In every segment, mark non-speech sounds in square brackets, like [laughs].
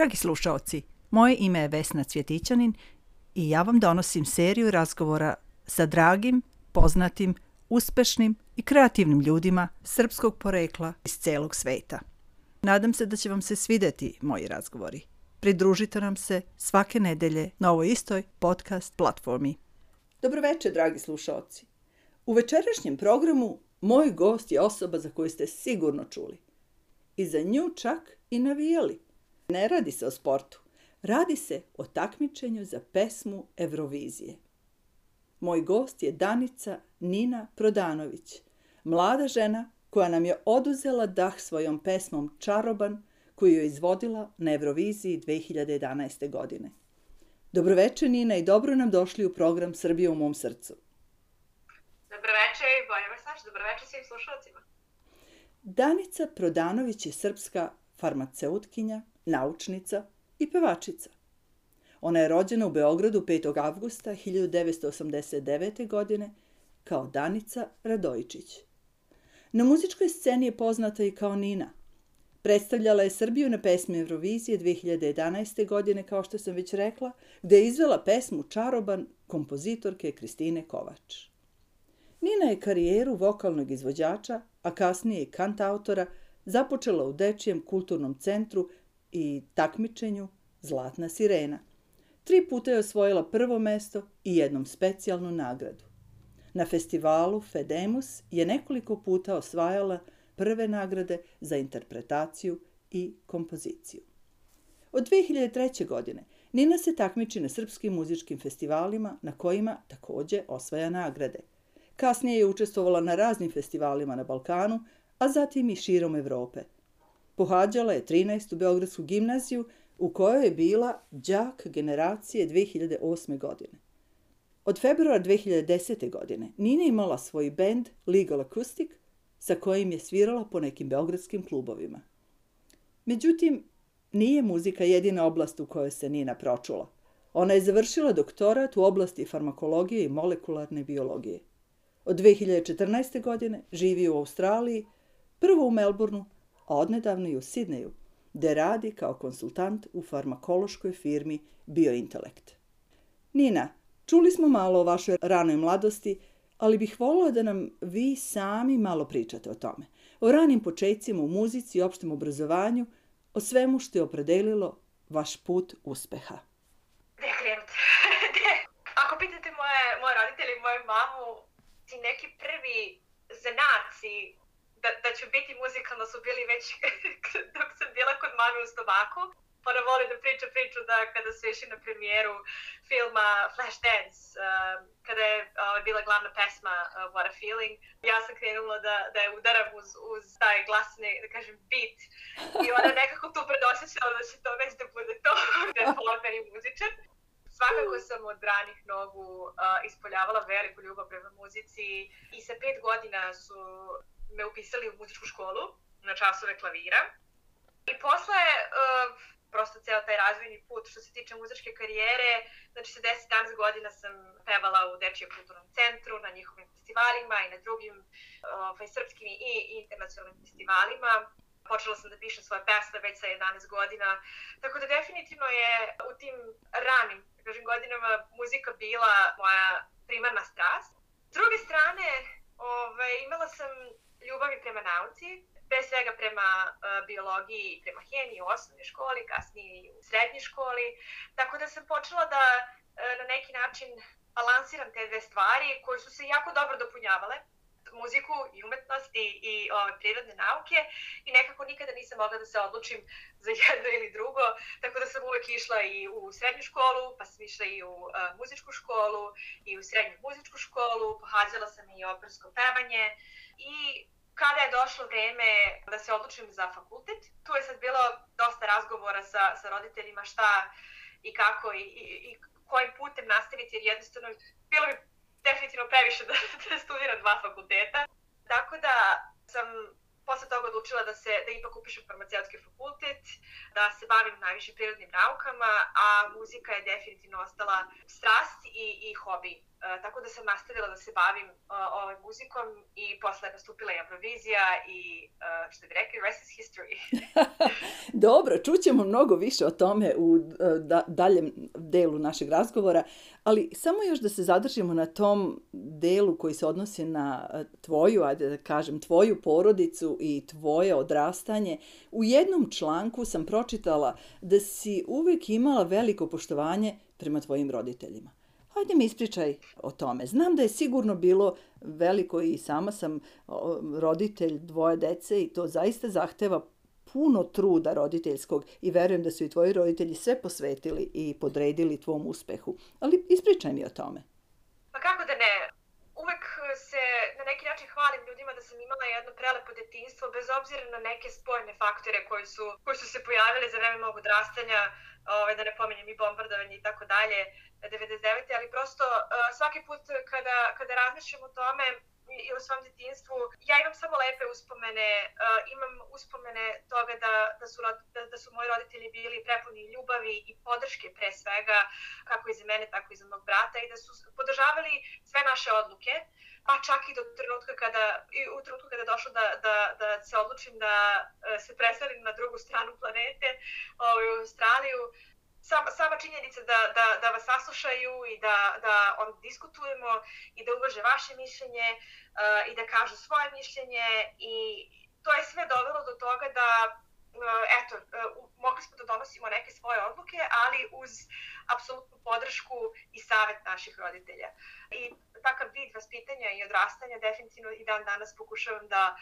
Dragi slušaoci, moje ime je Vesna Cvjetićanin i ja vam donosim seriju razgovora sa dragim, poznatim, uspešnim i kreativnim ljudima srpskog porekla iz celog sveta. Nadam se da će vam se svideti moji razgovori. Pridružite nam se svake nedelje na ovoj istoj podcast platformi. Dobroveče, dragi slušaoci. U večerašnjem programu moj gost je osoba za koju ste sigurno čuli. I za nju čak i navijali. Ne radi se o sportu. Radi se o takmičenju za pesmu Eurovizije. Moj gost je Danica Nina Prodanović, mlada žena koja nam je oduzela dah svojom pesmom Čaroban, koju je izvodila na Euroviziji 2011. godine. Dobroveče Nina i dobro nam došli u program Srbije u mom srcu. Dobroveče i bolje vas naš, dobroveče svim slušalcima. Danica Prodanović je srpska farmaceutkinja, naučnica i pevačica. Ona je rođena u Beogradu 5. avgusta 1989. godine kao Danica Radojičić. Na muzičkoj sceni je poznata i kao Nina. Predstavljala je Srbiju na pesmi Eurovizije 2011. godine, kao što sam već rekla, gde je izvela pesmu Čaroban kompozitorke Kristine Kovač. Nina je karijeru vokalnog izvođača, a kasnije i kantautora, započela u Dečijem kulturnom centru i takmičenju Zlatna sirena. Tri puta je osvojila prvo mesto i jednom specijalnu nagradu. Na festivalu Fedemus je nekoliko puta osvajala prve nagrade za interpretaciju i kompoziciju. Od 2003. godine Nina se takmiči na srpskim muzičkim festivalima na kojima takođe osvaja nagrade. Kasnije je učestvovala na raznim festivalima na Balkanu, a zatim i širom Evrope. Pohađala je 13. Beogradsku gimnaziju u kojoj je bila đak generacije 2008. godine. Od februara 2010. godine Nina imala svoj bend Legal Acoustic sa kojim je svirala po nekim beogradskim klubovima. Međutim, nije muzika jedina oblast u kojoj se Nina pročula. Ona je završila doktorat u oblasti farmakologije i molekularne biologije. Od 2014. godine živi u Australiji, prvo u Melbourneu, a odnedavno i u Sidneju, gde radi kao konsultant u farmakološkoj firmi Biointelekt. Nina, čuli smo malo o vašoj ranoj mladosti, ali bih volila da nam vi sami malo pričate o tome. O ranim početcima u muzici i opštem obrazovanju, o svemu što je opredelilo vaš put uspeha. Gde? [laughs] Ako pitate moje, moje roditelje i moju mamu, ti neki prvi zanaci da, da ću biti muzikalna su bili već [laughs] dok sam bila kod mame u stomaku. Ona voli da priča priču da kada su išli na premijeru filma Flashdance, uh, kada je uh, bila glavna pesma uh, What a Feeling, ja sam krenula da, da je udaram uz, uz taj glasni, da kažem, beat. I ona nekako tu predosjećala da će to već da bude to, [laughs] da je polomeni muzičar svakako sam od ranih nogu uh, ispoljavala veliku ljubav prema muzici i sa pet godina su me upisali u muzičku školu na časove klavira. I posle, uh, prosto ceo taj razvojni put što se tiče muzičke karijere, znači sa 10-11 godina sam pevala u Dečijem kulturnom centru, na njihovim festivalima i na drugim uh, srpskim i internacionalnim festivalima. Počela sam da pišem svoje pesme već sa 11 godina, tako da definitivno je u tim ranim da kažem, godinama muzika bila moja primarna strast. S druge strane, ovaj, imala sam prema nauci, pre svega prema uh, biologiji, prema hemiji u osnovnoj školi, kasnije i u srednjoj školi, tako da sam počela da uh, na neki način balansiram te dve stvari koje su se jako dobro dopunjavale muziku i umetnost i, ove, prirodne nauke i nekako nikada nisam mogla da se odlučim za [laughs] jedno ili drugo, tako da sam uvek išla i u srednju školu, pa sam išla i u uh, muzičku školu i u srednju muzičku školu, pohađala sam i opersko pevanje i došlo vreme da se odlučim za fakultet, tu je sad bilo dosta razgovora sa, sa roditeljima šta i kako i, i, i kojim putem nastaviti, jer jednostavno bilo bi definitivno previše da, [laughs] da studiram dva fakulteta. Tako da sam posle toga odlučila da se da ipak upišem farmaceutski fakultet, da se bavim najviše prirodnim naukama, a muzika je definitivno ostala strast i, i hobi. E, tako da sam nastavila da se bavim uh, ovaj muzikom i posle je nastupila Eurovizija i uh, što bi rekli, rest is history. [laughs] Dobro, čućemo mnogo više o tome u da, daljem delu našeg razgovora, ali samo još da se zadržimo na tom delu koji se odnosi na tvoju, ajde da kažem, tvoju porodicu i tvoje odrastanje. U jednom članku sam pročitala da si uvek imala veliko poštovanje prema tvojim roditeljima. Hajde mi ispričaj o tome. Znam da je sigurno bilo veliko i sama sam roditelj dvoje dece i to zaista zahteva puno truda roditeljskog i verujem da su i tvoji roditelji sve posvetili i podredili tvom uspehu. Ali ispričaj mi o tome. Pa kako da ne? Uvek se na neki način hvalim ljudima da sam imala jedno prelepo detinstvo, bez obzira na neke spojne faktore koji su, koji su se pojavili za vreme mog odrastanja, ovaj, da ne pominjem i bombardovanje i tako dalje, 99. ali prosto svaki put kada, kada razmišljam o tome, i u svom detinstvu. Ja imam samo lepe uspomene, uh, imam uspomene toga da, da, su, da, da su moji roditelji bili prepuni ljubavi i podrške pre svega, kako i za mene, tako i za mog brata i da su podržavali sve naše odluke, pa čak i do trenutka kada, i u trenutku kada je došlo da, da, da se odlučim da uh, se preselim na drugu stranu planete, ovaj, u Australiju, sama, sama činjenica da, da, da vas saslušaju i da, da on diskutujemo i da uvaže vaše mišljenje uh, i da kažu svoje mišljenje i to je sve dovelo do toga da uh, eto, uh, mogli smo da donosimo neke svoje odluke, ali uz apsolutnu podršku i savet naših roditelja. I takav vid vaspitanja i odrastanja definitivno i dan danas pokušavam da uh,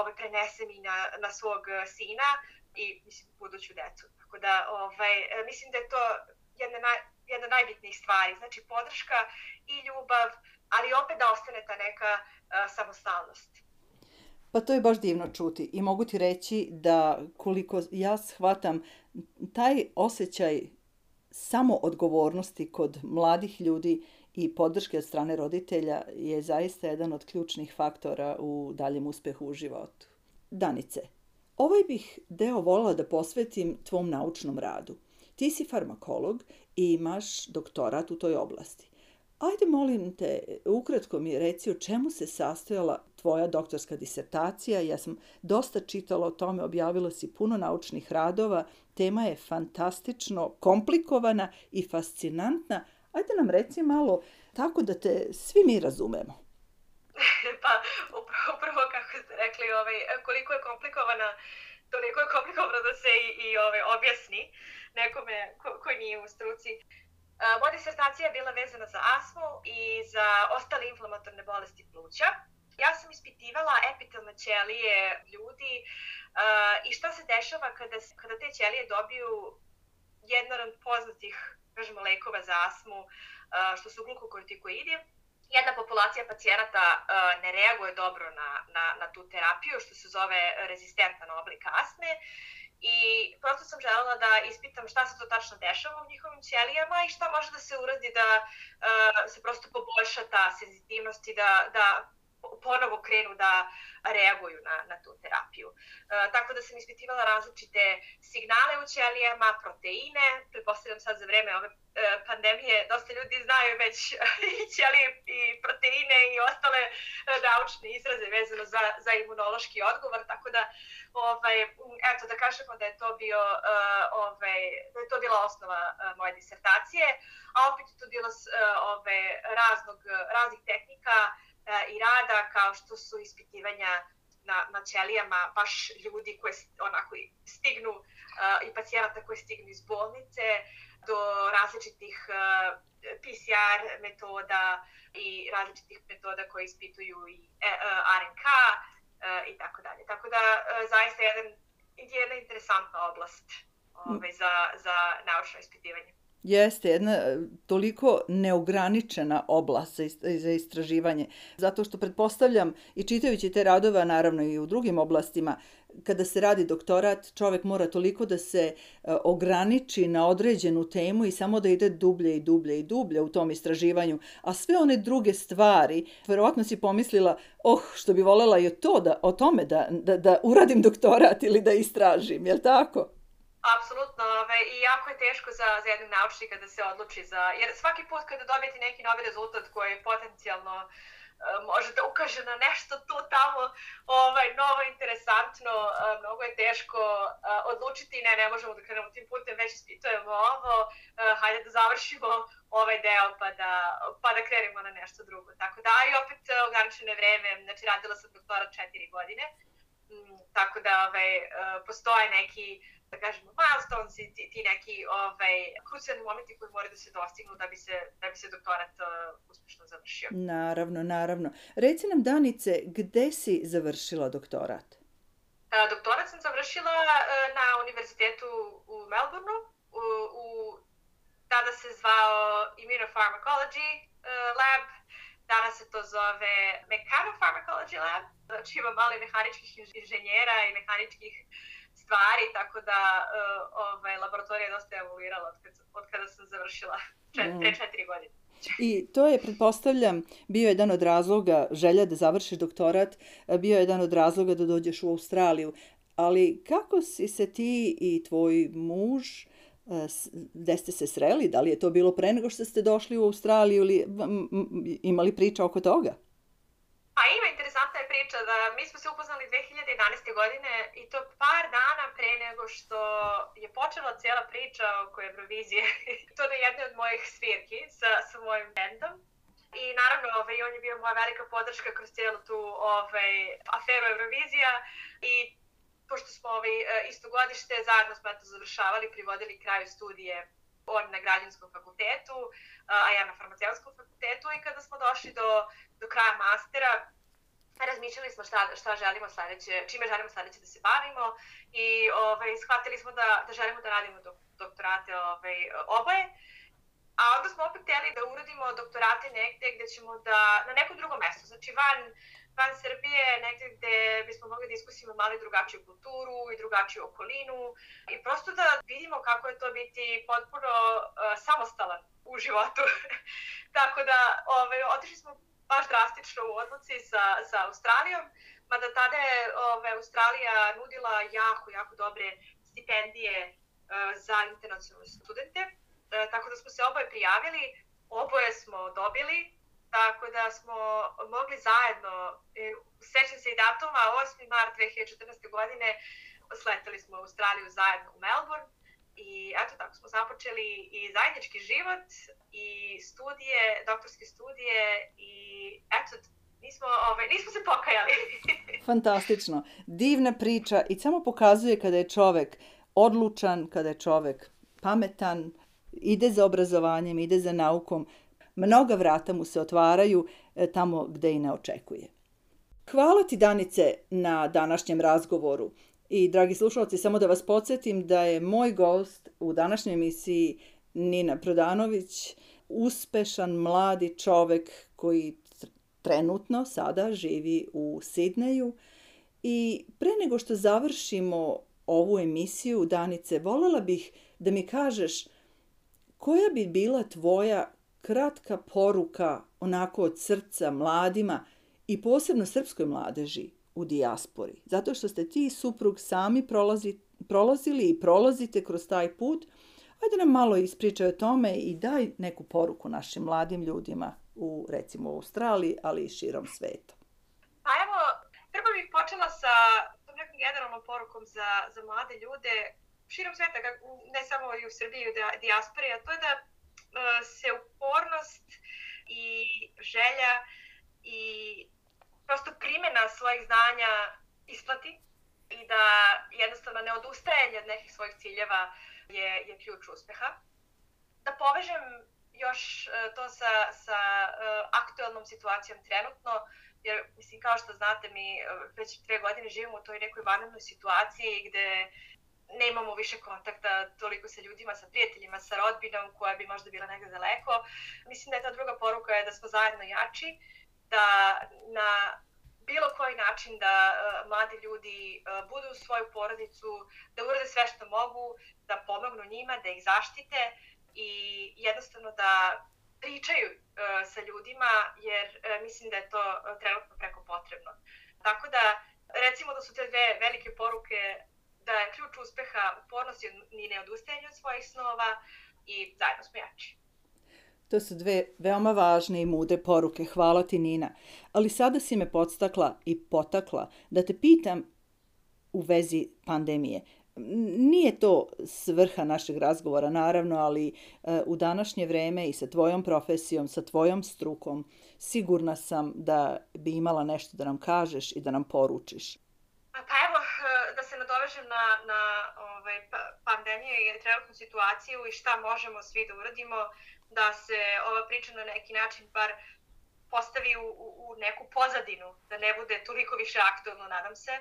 ovaj, prenesem i na, na svog sina i mislim, buduću decu. Tako da ovaj, e, mislim da je to jedna, naj, jedna najbitnijih stvari. Znači podrška i ljubav, ali opet da ostane ta neka uh, samostalnost. Pa to je baš divno čuti i mogu ti reći da koliko ja shvatam taj osjećaj samo odgovornosti kod mladih ljudi i podrške od strane roditelja je zaista jedan od ključnih faktora u daljem uspehu u životu. Danice, Ovaj bih deo volila da posvetim tvom naučnom radu. Ti si farmakolog i imaš doktorat u toj oblasti. Ajde, molim te, ukratko mi reci o čemu se sastojala tvoja doktorska disertacija. Ja sam dosta čitala o tome, objavila si puno naučnih radova. Tema je fantastično komplikovana i fascinantna. Ajde nam reci malo tako da te svi mi razumemo. [laughs] pa upravo, upravo ovaj, koliko je komplikovana, toliko je komplikovano da se i, i ovaj, objasni nekome ko, ko nije u struci. Uh, moja disertacija je bila vezana za astmu i za ostale inflamatorne bolesti pluća. Ja sam ispitivala epitelne ćelije ljudi uh, i šta se dešava kada, kada te ćelije dobiju jedan od poznatih kažemo, lekova za astmu, uh, što su glukokortikoidi jedna populacija pacijenata uh, ne reaguje dobro na, na, na tu terapiju, što se zove rezistentan oblik astme. I prosto sam želela da ispitam šta se to tačno dešava u njihovim ćelijama i šta može da se uradi da uh, se prosto poboljša ta senzitivnost i da, da ponovo krenu da reaguju na, na tu terapiju. E, tako da sam ispitivala različite signale u ćelijama, proteine, prepostavljam sad za vreme ove e, pandemije, dosta ljudi znaju već [laughs] i ćelije i proteine i ostale e, naučne izraze vezano za, za imunološki odgovor, tako da ovaj, eto da kažemo da je to bio uh, ovaj, da je to bila osnova moje disertacije, a opet je to bilo ovaj, raznog, raznih tehnika E, i rada kao što su ispitivanja na, na ćelijama baš ljudi koji onako stignu uh, i pacijenata koji stignu iz bolnice do različitih uh, e, PCR metoda i različitih metoda koje ispituju i RNK i tako dalje. Tako da uh, zaista jedan, jedna interesantna oblast ovaj, za, za naučno ispitivanje. Jeste jedna e, toliko neograničena oblast za istraživanje, zato što pretpostavljam i čitajući te radova, naravno i u drugim oblastima, kada se radi doktorat, čovek mora toliko da se e, ograniči na određenu temu i samo da ide dublje i dublje i dublje u tom istraživanju. A sve one druge stvari, verovatno si pomislila, oh, što bi volela o, to da, o tome da, da, da uradim doktorat ili da istražim, je li tako? Apsolutno, ove, i jako je teško za, za jednog naučnika da se odluči za, jer svaki put kada dobijete neki novi rezultat koji je potencijalno E, može da ukaže na nešto tu tamo ovaj, novo, interesantno, e, mnogo je teško e, odlučiti, ne, ne možemo da krenemo tim putem, već ispitujemo ovo, hajde da završimo ovaj deo pa da, pa da krenemo na nešto drugo. Tako da, i opet ograničene vreme, znači radila sam doktora četiri godine, mm, tako da ovaj, postoje neki da kažemo, milestones i ti, ti neki ovaj, krucijalni momenti koji moraju da se dostignu da bi se, da bi se doktorat uh, uspešno završio. Naravno, naravno. Reci nam, Danice, gde si završila doktorat? Uh, doktorat sam završila uh, na univerzitetu u Melbourneu, u, u tada se zvao Immunopharmacology uh, Lab, danas se to zove Mechanopharmacology Lab, znači ima mali mehaničkih inženjera i mehaničkih stvari, tako da uh, ovaj, laboratorija je dosta evoluirala od, kad, od kada sam završila čet, mm. te četiri godine. I to je, pretpostavljam, bio jedan od razloga, želja da završiš doktorat, bio jedan od razloga da dođeš u Australiju. Ali kako si se ti i tvoj muž, gde ste se sreli? Da li je to bilo pre nego što ste došli u Australiju ili imali priča oko toga? A ima interesantna je priča da mi smo se upoznali 2011. godine i to par dana pre nego što je počela cijela priča oko Eurovizije. [laughs] to na jednoj od mojih svirki sa, sa mojim bendom. I naravno, ovaj, on je bio moja velika podrška kroz cijelu tu ovaj, aferu Eurovizija i pošto smo ovaj, isto godište, zajedno smo eto završavali, privodili kraju studije on na građanskom fakultetu, a ja na farmaceutskom fakultetu i kada smo došli do, do kraja mastera, razmišljali smo šta, šta želimo sledeće, čime želimo sledeće da se bavimo i ovaj, shvatili smo da, da želimo da radimo dok, doktorate ovaj, oboje. A onda smo opet hteli da uradimo doktorate negde gde ćemo da, na nekom drugom mestu, znači van, van Srbije, negde gde bismo mogli da iskusimo malo drugačiju kulturu i drugačiju okolinu i prosto da vidimo kako je to biti potpuno uh, samostalan u životu. [laughs] Tako da ovaj, otišli smo baš drastično u odluci sa, sa Australijom, mada tada je ove, Australija nudila jako, jako dobre stipendije e, za internacionalne studente, e, tako da smo se oboje prijavili, oboje smo dobili, tako da smo mogli zajedno, e, sećam se i datuma, 8. mart 2014. godine, sletali smo u Australiju zajedno u Melbourne, I eto tako smo započeli i zajednički život i studije, doktorske studije i eto nismo, ovaj, nismo se pokajali. [laughs] Fantastično. Divna priča i samo pokazuje kada je čovek odlučan, kada je čovek pametan, ide za obrazovanjem, ide za naukom, mnoga vrata mu se otvaraju e, tamo gde i ne očekuje. Hvala ti Danice na današnjem razgovoru. I, dragi slušalci, samo da vas podsjetim da je moj gost u današnjoj emisiji Nina Prodanović, uspešan mladi čovek koji trenutno sada živi u Sidneju. I pre nego što završimo ovu emisiju, Danice, volela bih da mi kažeš koja bi bila tvoja kratka poruka onako od srca mladima i posebno srpskoj mladeži u dijaspori. Zato što ste ti suprug sami prolazi, prolazili i prolazite kroz taj put. Ajde nam malo ispričaj o tome i daj neku poruku našim mladim ljudima u, recimo, u Australiji, ali i širom sveta. Pa evo, prvo bih počela sa nekom generalnom porukom za, za mlade ljude širom sveta, ne samo i u Srbiji u dijaspori, a to je da uh, se upornost i želja i prosto primjena svojih znanja isplati i da jednostavno ne odustajanje od nekih svojih ciljeva je, je ključ uspeha. Da povežem još e, to sa, sa uh, aktuelnom situacijom trenutno, jer mislim kao što znate mi e, već dve godine živimo u toj nekoj vanrednoj situaciji gde ne imamo više kontakta toliko sa ljudima, sa prijateljima, sa rodbinom koja bi možda bila negde daleko. Mislim da je ta druga poruka je da smo zajedno jači, da na bilo koji način da uh, mladi ljudi uh, budu u svoju porodicu, da urade sve što mogu, da pomognu njima, da ih zaštite i jednostavno da pričaju uh, sa ljudima, jer uh, mislim da je to uh, trenutno preko potrebno. Tako da, recimo da su te dve velike poruke da je ključ uspeha upornost i ne odustajanje od svojih snova i zajedno smo jači. To su dve veoma važne i mudre poruke. Hvala ti, Nina. Ali sada si me podstakla i potakla da te pitam u vezi pandemije. Nije to svrha našeg razgovora, naravno, ali uh, u današnje vreme i sa tvojom profesijom, sa tvojom strukom, sigurna sam da bi imala nešto da nam kažeš i da nam poručiš. Pa evo, da se nadovežem na, na ovaj, pa, pandemiju i trenutnu situaciju i šta možemo svi da uradimo da se ova priča na neki način bar postavi u, u neku pozadinu, da ne bude toliko više aktualno, nadam se.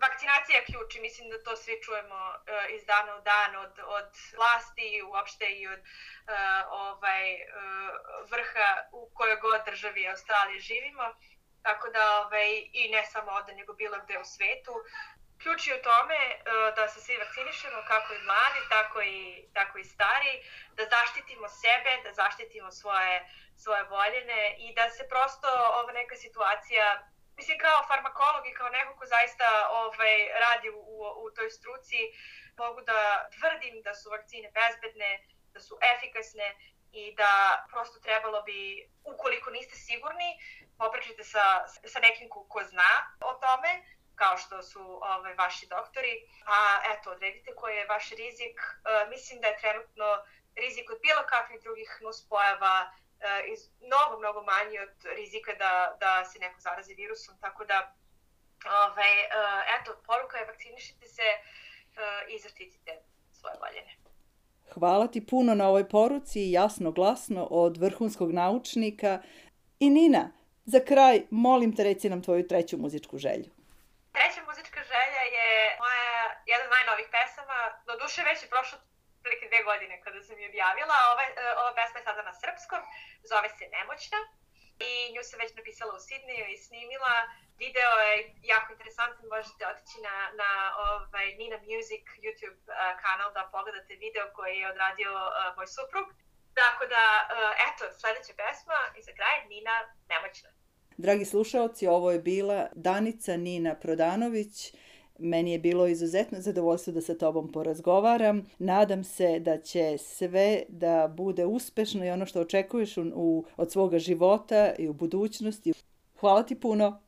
Vakcinacija je ključ i mislim da to svi čujemo uh, iz dana u dan od, od vlasti i uopšte i od uh, ovaj, uh, vrha u kojoj god državi Australije živimo. Tako da, ovaj, i ne samo ovde, nego bilo gde u svetu. Ključ je u tome uh, da se svi vakcinišemo, kako i mladi, tako i, tako i stari, da zaštitimo sebe, da zaštitimo svoje, svoje voljene i da se prosto ova neka situacija mislim kao farmakolog i kao neko ko zaista ovaj, radi u, u, u toj struci, mogu da tvrdim da su vakcine bezbedne, da su efikasne i da prosto trebalo bi, ukoliko niste sigurni, popričajte sa, sa nekim ko, ko zna o tome, kao što su ovaj, vaši doktori, a eto, odredite koji je vaš rizik. E, mislim da je trenutno rizik od bilo kakvih drugih nuspojava e, iz, mnogo, mnogo manji od rizika da, da se neko zarazi virusom, tako da ovaj, e, eto, poruka je vakcinišite se e, i zaštitite svoje voljene. Hvala ti puno na ovoj poruci, jasno, glasno, od vrhunskog naučnika. I Nina, za kraj, molim te reci nam tvoju treću muzičku želju. Treća muzička želja je moja, jedna od najnovih pesama. Do duše već je prošlo prilike dve godine kada sam je objavila. Ova, ova pesma je sada na srpskom, zove se Nemoćna. I nju sam već napisala u Sidneju i snimila. Video je jako interesantan, možete otići na, na ovaj, Nina Music YouTube uh, kanal da pogledate video koji je odradio uh, moj suprug. Tako da, uh, eto, sledeća pesma i za kraj Nina Nemoćna. Dragi slušalci, ovo je bila Danica Nina Prodanović. Meni je bilo izuzetno zadovoljstvo da sa tobom porazgovaram. Nadam se da će sve da bude uspešno i ono što očekuješ u, u, od svoga života i u budućnosti. Hvala ti puno.